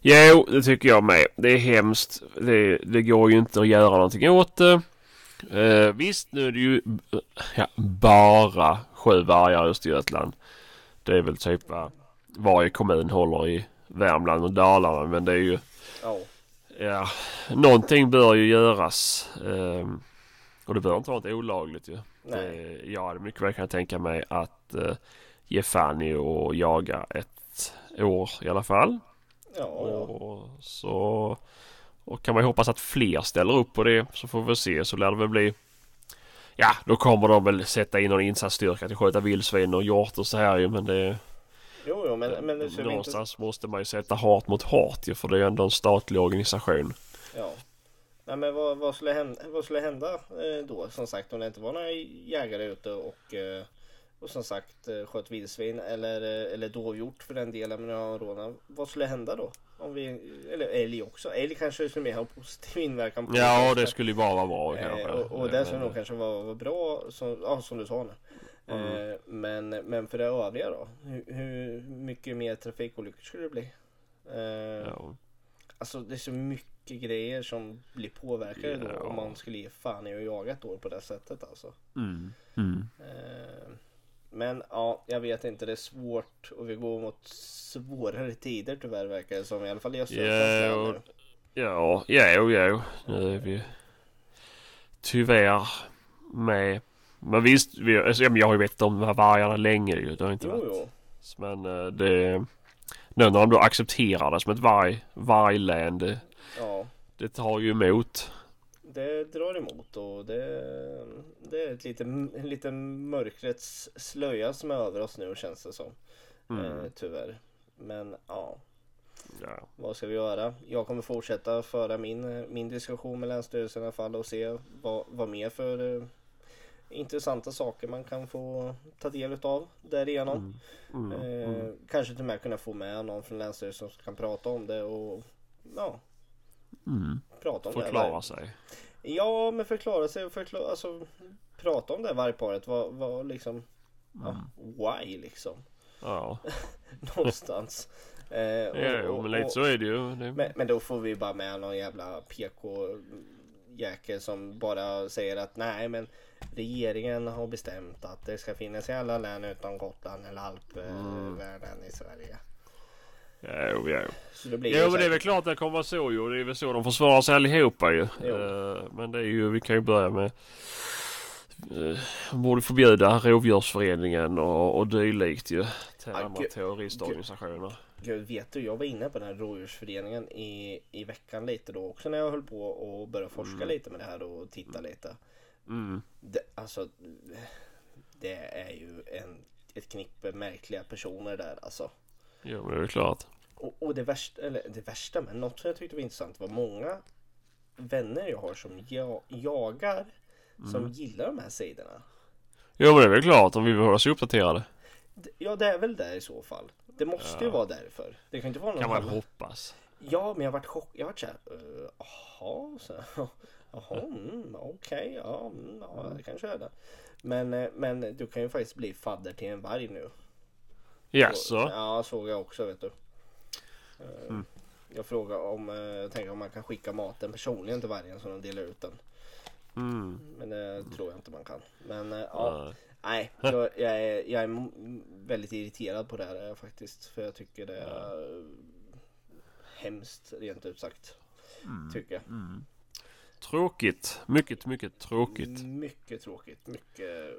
Jo, det tycker jag med. Det är hemskt. Det, det går ju inte att göra någonting åt det. Eh, visst, nu är det ju ja, bara sju vargar i Östergötland. Det är väl typ vad varje kommun håller i Värmland och Dalarna. Men det är ju, Ja, ja, någonting bör ju göras. Eh, och det bör inte vara något olagligt ju. nej. Det, jag hade mycket väl kunnat tänka mig att eh, ge fan i och jaga ett år i alla fall. Ja. Och så Och kan man ju hoppas att fler ställer upp på det så får vi se så lär det väl bli Ja, då kommer de väl sätta in någon insatsstyrka till sköta vildsvin och hjort och så här ju men det Jo, jo, men, men det vi inte... Någonstans måste man ju sätta hart mot hart ju för det är ju ändå en statlig organisation. Ja. Nej, men vad, vad, skulle hända, vad skulle hända eh, då? Som sagt, om det inte var några jägare ute och, eh, och som sagt eh, sköt vildsvin eller, eh, eller dovhjort för den delen med råna. Vad skulle hända då? Om vi, eller älg också. Älg kanske skulle mer ha positiv inverkan på Ja, kanske. det skulle ju bara vara bra Eh, kanske. och, och det skulle nog kanske vara, vara bra, som, ja, som du sa nu. Mm. Eh, men, men för det övriga då? Hur, hur mycket mer trafikolyckor skulle det bli? Eh, Ja. Alltså det är så mycket grejer som blir påverkade Ja. då om man skulle ge fan i att jaga ett år på det sättet alltså. Mm. Mm. Eh, men ja, jag vet inte. Det är svårt och vi går mot svårare tider tyvärr verkar det som. I alla fall i Östergötlands Ja. Ja, ja, ja. Nu är vi tyvärr med. Men visst, vi, alltså, jag har ju vetat om de här vargarna länge ju. Det har inte Jo, varit. jo. Men eh, det... Nu när de då accepterar det som ett varg, varglän. Det, Ja, det tar ju emot. Det drar emot och det, det är ett lite, en liten mörkrets slöja som är över oss nu känns det som. Mm. Eh, tyvärr. Men ja, Ja. vad ska vi göra? Jag kommer fortsätta föra min, min diskussion med Länsstyrelsen i alla fall och se vad, vad mer för eh, intressanta saker man kan få ta del utav därigenom. Mm. Mm. Eh, Mm. Kanske till och med kunna få med någon från Länsstyrelsen som kan prata om det och ja, Mm. prata om det. Förklara sig. Ja, men förklara sig och förklara, alltså prata om det vargparet. Vad, vad liksom, ja, Mm. why liksom. Ja. Någonstans. Eh, och- Ja, jo, men lite så är det ju. Det... Men, men då får vi bara med någon jävla PK jäkel som bara säger att nej men regeringen har bestämt att det ska finnas i alla län utom Gotland eller alpvärlden i Sverige. Ja, jo. Så det blir Jo ju men det är väl klart det kommer vara så ju. Det är väl så de försvarar sig allihopa ju. Jo. Eh, Men det är ju, vi kan ju börja med uh, borde förbjuda rovdjursföreningen och, och dylikt ju. Till Ah, andra gud. terroristorganisationer. Gud, vet du, jag var inne på den här rådjursföreningen i, i veckan lite då också när jag höll på och började forska Mm. lite med det här och titta lite. Mm. Det, alltså, det är ju en, ett knippe märkliga personer där alltså. Jo men det är klart. Och, och det värsta, eller det värsta, men något som jag tyckte var intressant var många vänner jag har som ja, jagar som gillar de här sidorna. Jo men det är väl klart om vi vill hålla oss uppdaterade. D- Ja, det är väl det i så fall. Det måste ju Ja. vara därför. Det kan inte vara någon Kan man annan- hoppas. Ja, men jag varit chock. Jag varit såhär, uh, jaha, så, jaha, mm, okej, ja, mm, ja, det kanske är det. Men, eh, men du kan ju faktiskt bli fadder till en varg nu. Jaså? Ja, såg jag också vet du. Eh, Mm. Jag frågar om, eh, jag tänker om man kan skicka maten personligen till vargen så de delar ut den. Mm. Men det tror jag inte man kan. Men eh, ja, Ja. nej, jag, jag, är, jag är väldigt irriterad på det här faktiskt. För jag tycker det är hemskt rent ut sagt. Tycker jag. Mm. Tråkigt. Mycket, mycket tråkigt. Mycket tråkigt. Mycket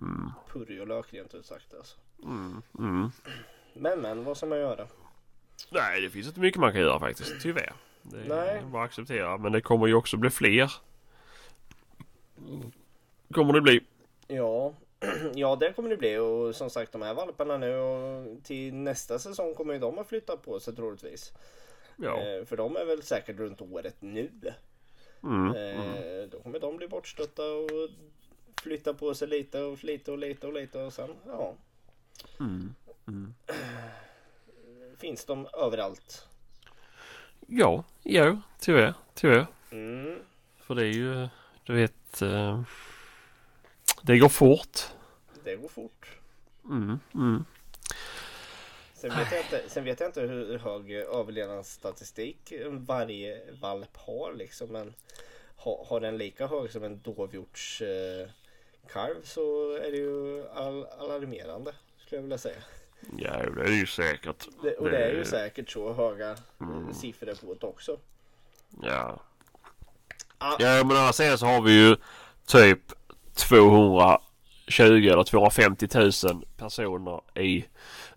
Mm. purjolök rent ut sagt alltså. Mm. Mm. Men men, vad ska man göra? Nej, det finns inte mycket man kan göra faktiskt. Tyvärr. Det är Nej. bara acceptera. Men det kommer ju också bli fler. Kommer det bli. Ja, ja det kommer det bli och som sagt de här valparna nu och till nästa säsong kommer ju de att flytta på sig troligtvis. Ja. Eh, för de är väl säkert runt året nu. Mm. Eh, då kommer de bli bortstötta och flytta på sig lite och lite och lite och lite och sen ja. Mm. Mm. Finns de överallt. Ja, ja, tyvärr. Tyvärr. Mm. För det är ju, du vet. Eh, det går fort. Det går fort. Mm. Mm. Sen vet, jag inte, sen vet jag inte hur hög överlevnadsstatistik varje valp har liksom. Men ha, har den lika hög som en dovhjorts eh, så är det ju all, alarmerande skulle jag vilja säga. Ja, det är ju säkert. Det, och det är ju säkert så höga Mm. siffror på det också. Ja. Ah. Ja, men sen så har vi ju typ 220 eller 250 000 personer i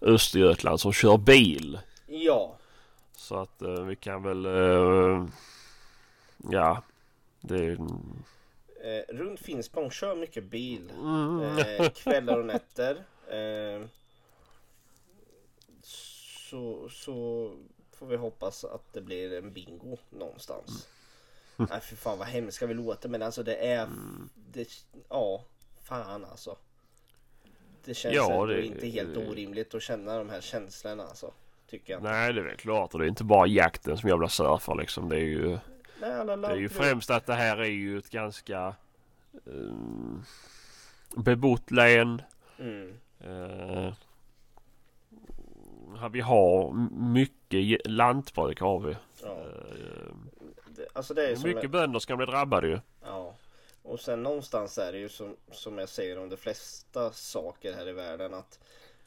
Östergötland som kör bil. Ja, Så att eh, vi kan väl... Eh, ja. Det är... Eh, runt Finspång, kör mycket bil. Mm. Eh, kvällar och nätter. Eh, så, så får vi hoppas att det blir en bingo någonstans. Mm. Nej för fan vad hemska vi låter men alltså det är... Det, ja, fan alltså. Det känns Ja, det- inte helt orimligt att känna de här känslorna alltså. Tycker jag. Nej det är väl klart och det är inte bara jakten som jag blir surfar liksom. Det är ju, Nej, alla det är ju främst att det här är ju ett ganska um, bebott län. Mm. Eh, vi har mycket lantbruk har vi. Ja. Eh, Det, alltså det är som mycket bönder ska bli drabbade ju. Ja. Och sen någonstans är det ju som, som jag säger om de flesta saker här i världen att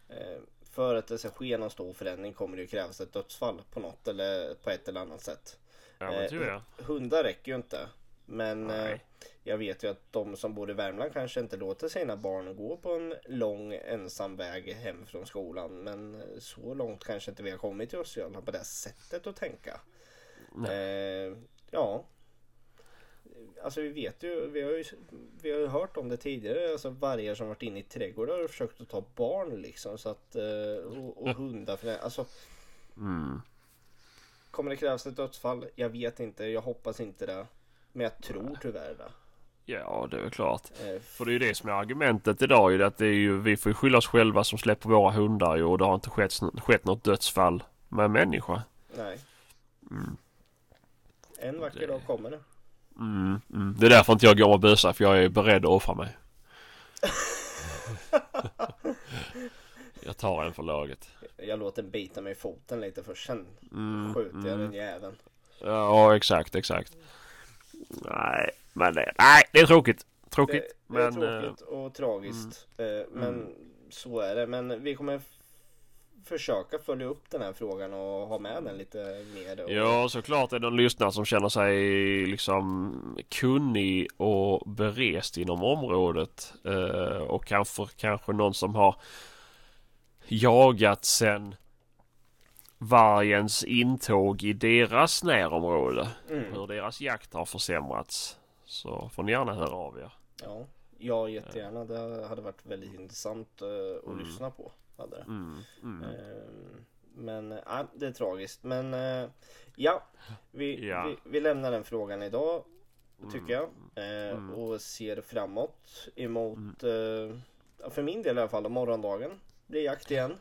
eh, för att det ska ske någon stor förändring kommer det ju krävas ett dödsfall på något eller på ett eller annat sätt. Ja men Eh. Hundar räcker ju inte. Men eh, jag vet ju att de som bor i Värmland kanske inte låter sina barn gå på en lång ensam väg hem från skolan. Men eh, så långt kanske inte vi har kommit i Östergötland på det sättet att tänka. Eh, ja. Alltså vi vet ju, vi har ju, vi har ju hört om det tidigare, alltså vargar som varit inne i trädgårdar och försökt att ta barn liksom. Så att, eh, och, och hundar för det. Alltså, Mm. kommer det krävas ett dödsfall? Jag vet inte, jag hoppas inte det. Men jag tror tyvärr det. Ja det är väl klart. Eh, För det är ju det som är argumentet idag ju. Att det är ju, vi får ju skylla oss själva som släpper våra hundar ju. Och det har inte skett, skett något dödsfall med människa. nej. Mm. En vacker Det- dag kommer det. Mm, mm. Det är därför inte jag går med bössa för jag är beredd att offra mig. jag tar en för laget. Jag låter den bita mig i foten lite först, sen Mm, skjuter jag mm. den jäveln. Ja exakt, exakt. Nej, men det, nej, det är tråkigt. Tråkigt. Det, det är men, eh, tråkigt och tragiskt. Eh, Men Mm. så är det. Men vi kommer försöka följa upp den här frågan och ha med den lite mer. Och, Ja, såklart är det någon lyssnare som känner sig liksom kunnig och berest inom området. Eh, och kanske, kanske någon som har jagat sen vargens intåg i deras närområde. Mm. Hur deras jakt har försämrats. Så får ni gärna höra av er. Ja, ja, jättegärna. Det hade varit väldigt intressant eh, att Mm. lyssna på. Hade det. Mm, mm. Eh, Men ja, det är tragiskt. Men eh, ja, vi, Ja. Vi, vi lämnar den frågan idag. Tycker jag. Eh, Mm. Och ser framåt emot, för min del i alla fall, morgondagen. Blir jakt igen.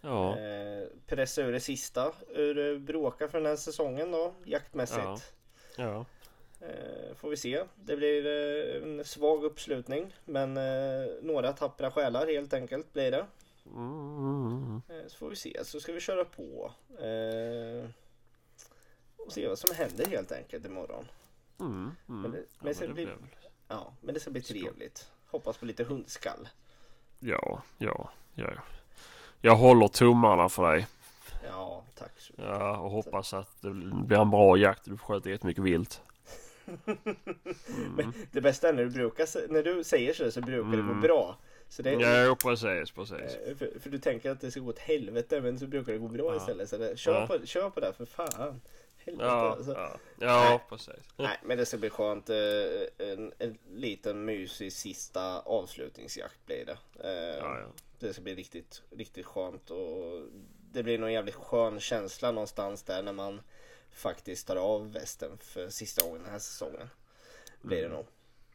Ja, Eh, pressa ur det sista ur eh, bråka för den här säsongen då, jaktmässigt. ja. Eh, får vi se. Det blir eh, en svag uppslutning. Men eh, några tappra själar helt enkelt blir det. Mm. Eh, så får vi se. Så ska vi köra på. Och se vad som händer helt enkelt imorgon. Mm, mm. Men det- Ja, men det blir- blir väl- Ja, men det ska bli trevligt. Hoppas på lite hundskall. Ja, ja, ja. Jag håller tummarna för dig. Ja, tack så mycket. Ja, och hoppas att det blir en bra jakt. Du skjuta jättemycket vilt. Men det bästa är när du, brukar, när du säger så så brukar det gå Mm. bra. Så det, Ja, precis, precis. eh, för, för du tänker att det ska gå åt helvete men så brukar det gå bra Ja. istället. Så det, kör, Ja. på, kör på det för fan. Helvete Ja, alltså. ja, ja precis. Nej men det ska bli skönt. eh, En, en liten mysig sista avslutningsjakt blir det. Eh, Ja, ja. Det ska bli riktigt, riktigt skönt och det blir nog jävligt skön känsla någonstans där när man faktiskt tar av västen för sista gången den här säsongen. Blir det nog.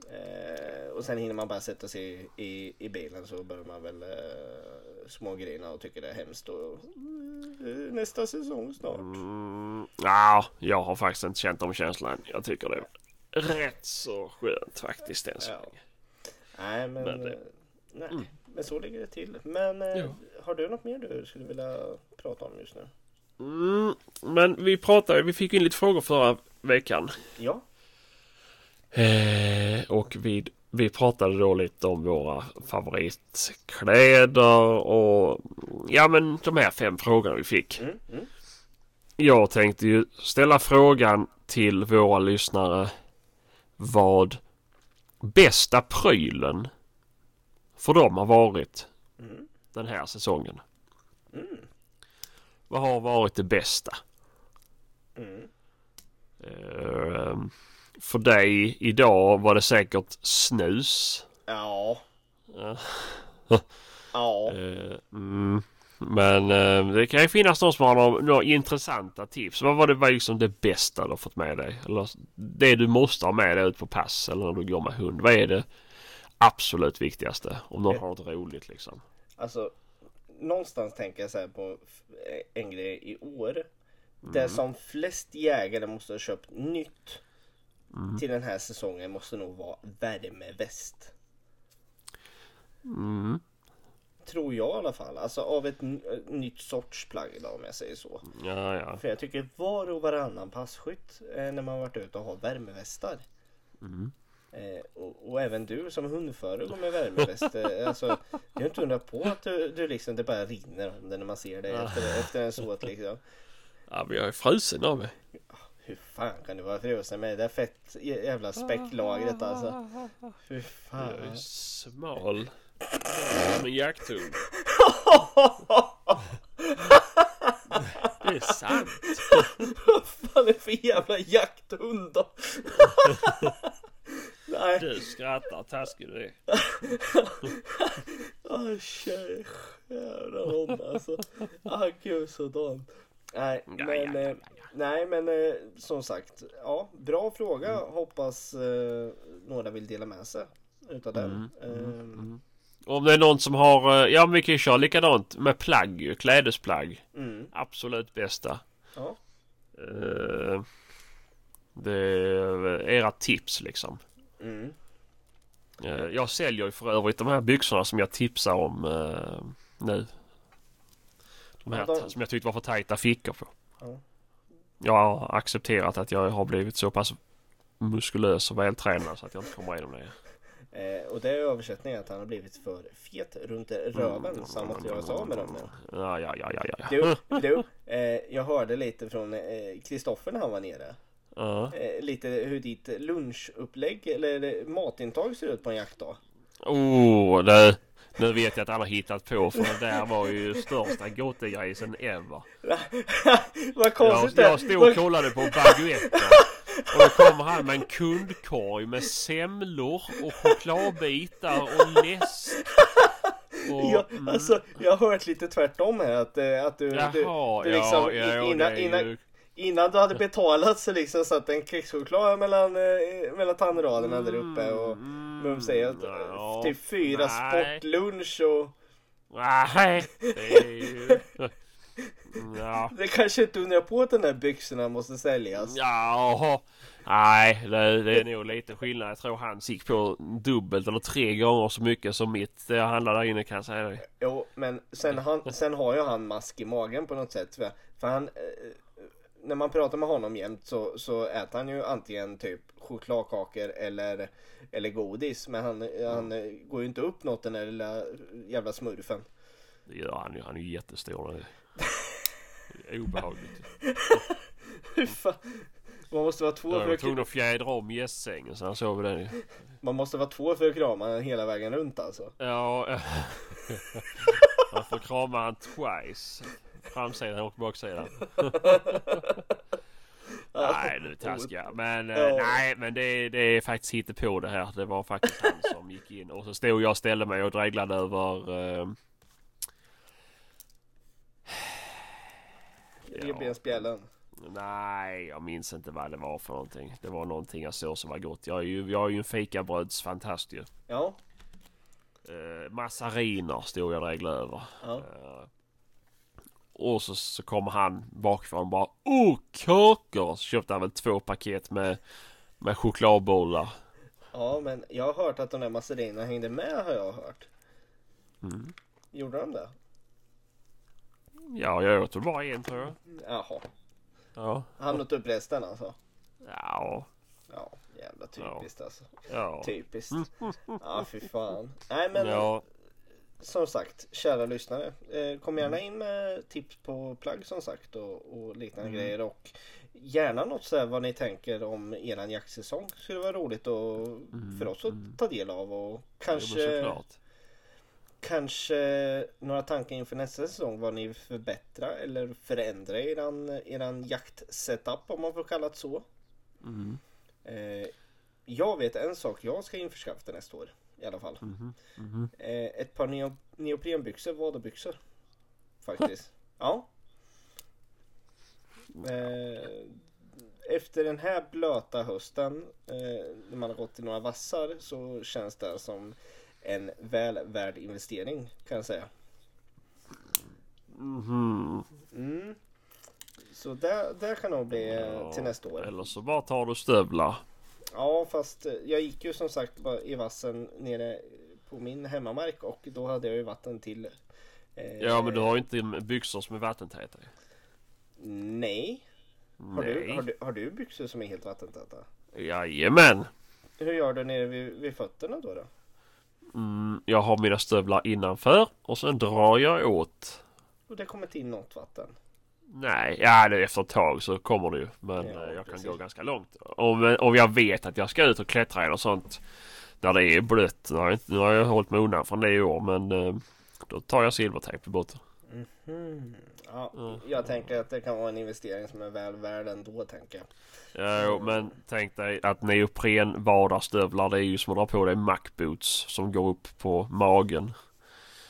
Eh, och sen hinner man bara sätta sig i, i, bilen så börjar man väl eh, smågrina och tycker det är hemskt. Och, eh, nästa säsong snart. Mm, ja, jag har faktiskt inte känt om känslan. Jag tycker det är rätt så skönt faktiskt än så Ja. länge. Nej men, Men det- eh, nej, Mm. Men så ligger det till. Men eh, Ja. har du något mer du skulle vilja prata om just nu? Mm, men vi pratade, vi fick in lite frågor förra veckan. Ja. Eh, och vi, vi pratade då lite om våra favoritkläder och ja men de här fem frågorna vi fick. Mm, mm. Jag tänkte ju ställa frågan till våra lyssnare vad bästa prylen för dem har varit Mm. den här säsongen. Mm. Vad har varit det bästa? Mm. Eh, för dig idag var det säkert snus. Ja. Ja. Ja. Eh, mm. Men eh, det kan ju finnas någon som har några, några intressanta tips. Vad var det var liksom det bästa du har fått med dig? Eller det du måste ha med dig ut på pass eller när du går med hund. Vad är det absolut viktigaste? Om någon Eh. har något roligt liksom. Alltså, någonstans tänker jag så här på en grej i år. Mm. Det som flest jägare måste ha köpt nytt till den här säsongen måste nog vara värmeväst. Mm. Tror jag i alla fall. Alltså av ett n- nytt sorts plagg då, om jag säger så. Ja, ja. För jag tycker var och varannan passkytt eh, när man varit ute och har värmevästar. Mm. Eh, och, och även du som hundförare går med värmeväst. Eh, alltså, jag har inte undrat på att du, du liksom, det bara rinner om det när man ser dig efter, efter en såt liksom. Ja, men jag är frusen av mig. Hur fan kan du vara frusen med det där fett jävla späcklagret alltså? Fy Jag är fan. smal. Som en jakthund. Det är sant. Vad fan är det för jävla jakthund då? Nej, Du skrattar taskig du är. åh tjej. Jävla hon alltså. Ah gud sådan. Nej Ja, men, eh, nej men eh, som sagt. Ja, bra fråga. Hoppas eh, några vill dela med sig utav den. Ehm, Om det är någon som har, eh, ja men vi kan ju köra likadant med plagg ju, klädesplagg. Mm, Absolut bästa. ja. Eh, Det är era tips liksom. Mm. Eh, Jag säljer ju för övrigt de här byxorna som jag tipsar om eh, nu. De här Ja, de- som jag tyckte var för tajta fickor på. Ja. Jag har accepterat att jag har blivit så pass muskulös och vältränad så att jag inte kommer igenom det. Eh, och det är översättningen att han har blivit för fet runt röven så han måste göra sig av med dem nu. Ja, ja, ja, ja, ja. Du, du eh, jag hörde lite från eh, Kristoffer när han var nere. Ja. Eh, lite hur ditt lunchupplägg eller matintag ser ut på en jaktdag. Oh, det, nu vet jag att har hittat på för det där var ju största gottegrisen ever. Vad Jag, konstigt jag det stod och kollade på baguetter och då kommer han med en kundkorg med semlor och chokladbitar och läsk. Och, Ja, mm, alltså, jag har hört lite tvärtom här att, eh, att du, du, Jaha, du liksom, ja, ja, innan, innan. Innan du hade betalat så liksom satt en kexchoklad mellan, eh, mellan tandraderna där uppe och Mm, Mums säger att eh, ja, typ fyra nej. sportlunch och Nej, det är ju... Ja. det kanske inte undrar på att den där byxorna måste säljas. Jaha. Nej, det, det är nog lite skillnad. Jag tror han gick på dubbelt eller tre gånger så mycket som mitt. Det handlar där inne kan jag säga dig. Jo, men sen, han, sen har ju han mask i magen på något sätt. För, för han, eh, när man pratar med honom jämt så, så äter han ju antingen typ chokladkakor eller, eller godis. Men han, han eh, går ju inte upp något den där lilla jävla smurfen. Det gör han ju. Han är ju jättestor. Det är obehagligt. Man måste vara två Jag för var att, tvungen att fjädra om gästsängen så han sov den ju. man måste vara två för att krama den hela vägen runt alltså. Ja. Man får krama han twice. Framsidan och baksidan. Nej nu taskar jag. Men eh, Ja. nej men det, det är faktiskt på det här. Det var faktiskt han som gick in. Och så stod jag och ställde mig och dreglade över eh, Revbensspjällen. Nej, jag minns inte vad det var för någonting. Det var någonting jag såg som var gott. Jag är ju, jag är ju en fikabrödsfantast ju. Ja. Eh, massariner stod jag och dreglade över. ja. Eh, och så, så kommer han bakifrån och bara Oh kakor! Så köpte han väl två paket med, med chokladbollar. Ja, men jag har hört att de där massarinerna hängde med har jag hört. Mm. Gjorde de det? Ja, jag åt väl bara en tror jag. Jaha. Ja. Han åt upp resten alltså? Ja. Ja, jävla typiskt alltså. Ja. Typiskt. Ja, fy fan. Nej, men Ja. Som sagt, kära lyssnare. Eh, kom gärna in med tips på plagg som sagt och, och liknande Mm. grejer. Och gärna något så här vad ni tänker om eran jaktsäsong. Skulle vara roligt och för oss att ta del av. Och Mm. Kanske, kanske några tankar inför nästa säsong. Vad ni vill förbättra eller förändra eran, eran jaktsetup om man får kalla det så. Mm. Eh, jag vet en sak jag ska införskaffa nästa år. I alla fall. Mhm. Mhm. Eh, ett par neo- neoprenbyxor, vaderbyxor. Faktiskt. ja. Eh, efter den här blöta hösten, eh, när man har gått i några vassar, så känns det som en väl värd investering kan jag säga. Mhm. Mm. Så det, det kan nog bli Ja, till nästa år. Eller så bara tar du stövlar. Ja fast eh, jag gick ju som sagt i vassen nere på min hemmamark och då hade jag ju vatten till. eh, Ja men du har ju inte byxor som är vattentäta. Nej. Har du, har, du, har du byxor som är helt vattentäta? Jajamän. Hur gör du nere vid, vid fötterna då? då? Mm, jag har mina stövlar innanför och sen drar jag åt. Och det kommer inte in något vatten. Nej, ja det efter ett tag så kommer det ju. Men Ja, eh, jag precis. kan gå ganska långt. Om, om jag vet att jag ska ut och klättra eller sånt. Där det är blött. Nu har jag, nu har jag hållit mig undan från det i år men eh, då tar jag silvertejp i botten. Mhm. Ja, Mm. Jag tänker att det kan vara en investering som är väl värd ändå tänker jag. Ja, men tänk dig att neopren vadarstövlar det är ju som att dra på dig mackboots som går upp på magen.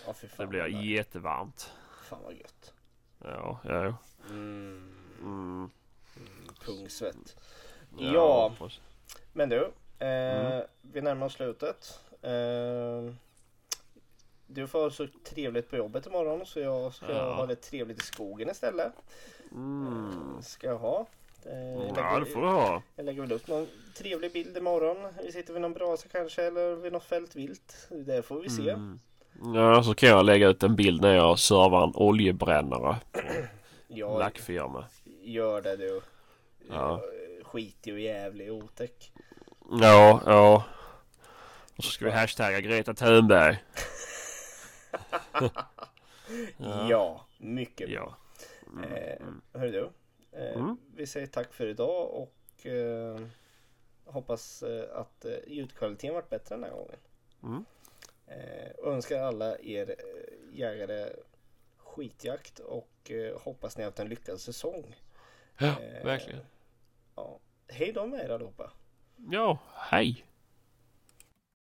Ja, Det blir jättevarmt. fan vad gött. Ja, ja. Mm. Mm. Pungsvett. Ja. precis. Men du, eh, Mm. vi närmar oss slutet. Eh, du får ha så trevligt på jobbet imorgon så jag ska Ja. ha det trevligt i skogen istället. Mm. Ska jag ha. Eh, jag, Ja, det lägger, får du ha. jag lägger väl upp någon trevlig bild imorgon. Vi sitter vid någon brasa kanske eller vid något fält vilt. Det får vi se. Mm. Ja, så kan jag lägga ut en bild när jag servar en oljebrännare. Jag Lackfirma. gör det du. Ja. Skitig och jävlig otäck. Ja, ja. Och så ska vi hashtagga Greta Thunberg. Ja, Ja. mycket bra. Ja. Mm. Eh, Mm. hör du, eh, Mm. vi säger tack för idag och eh, hoppas eh, att eh, ljudkvaliteten varit bättre den här gången. Mm. Eh, önskar alla er jägare skitjakt och eh, hoppas ni har haft en lyckad säsong. Ja, Eh, verkligen. Ja. Hej då med er allihopa. Ja, hej.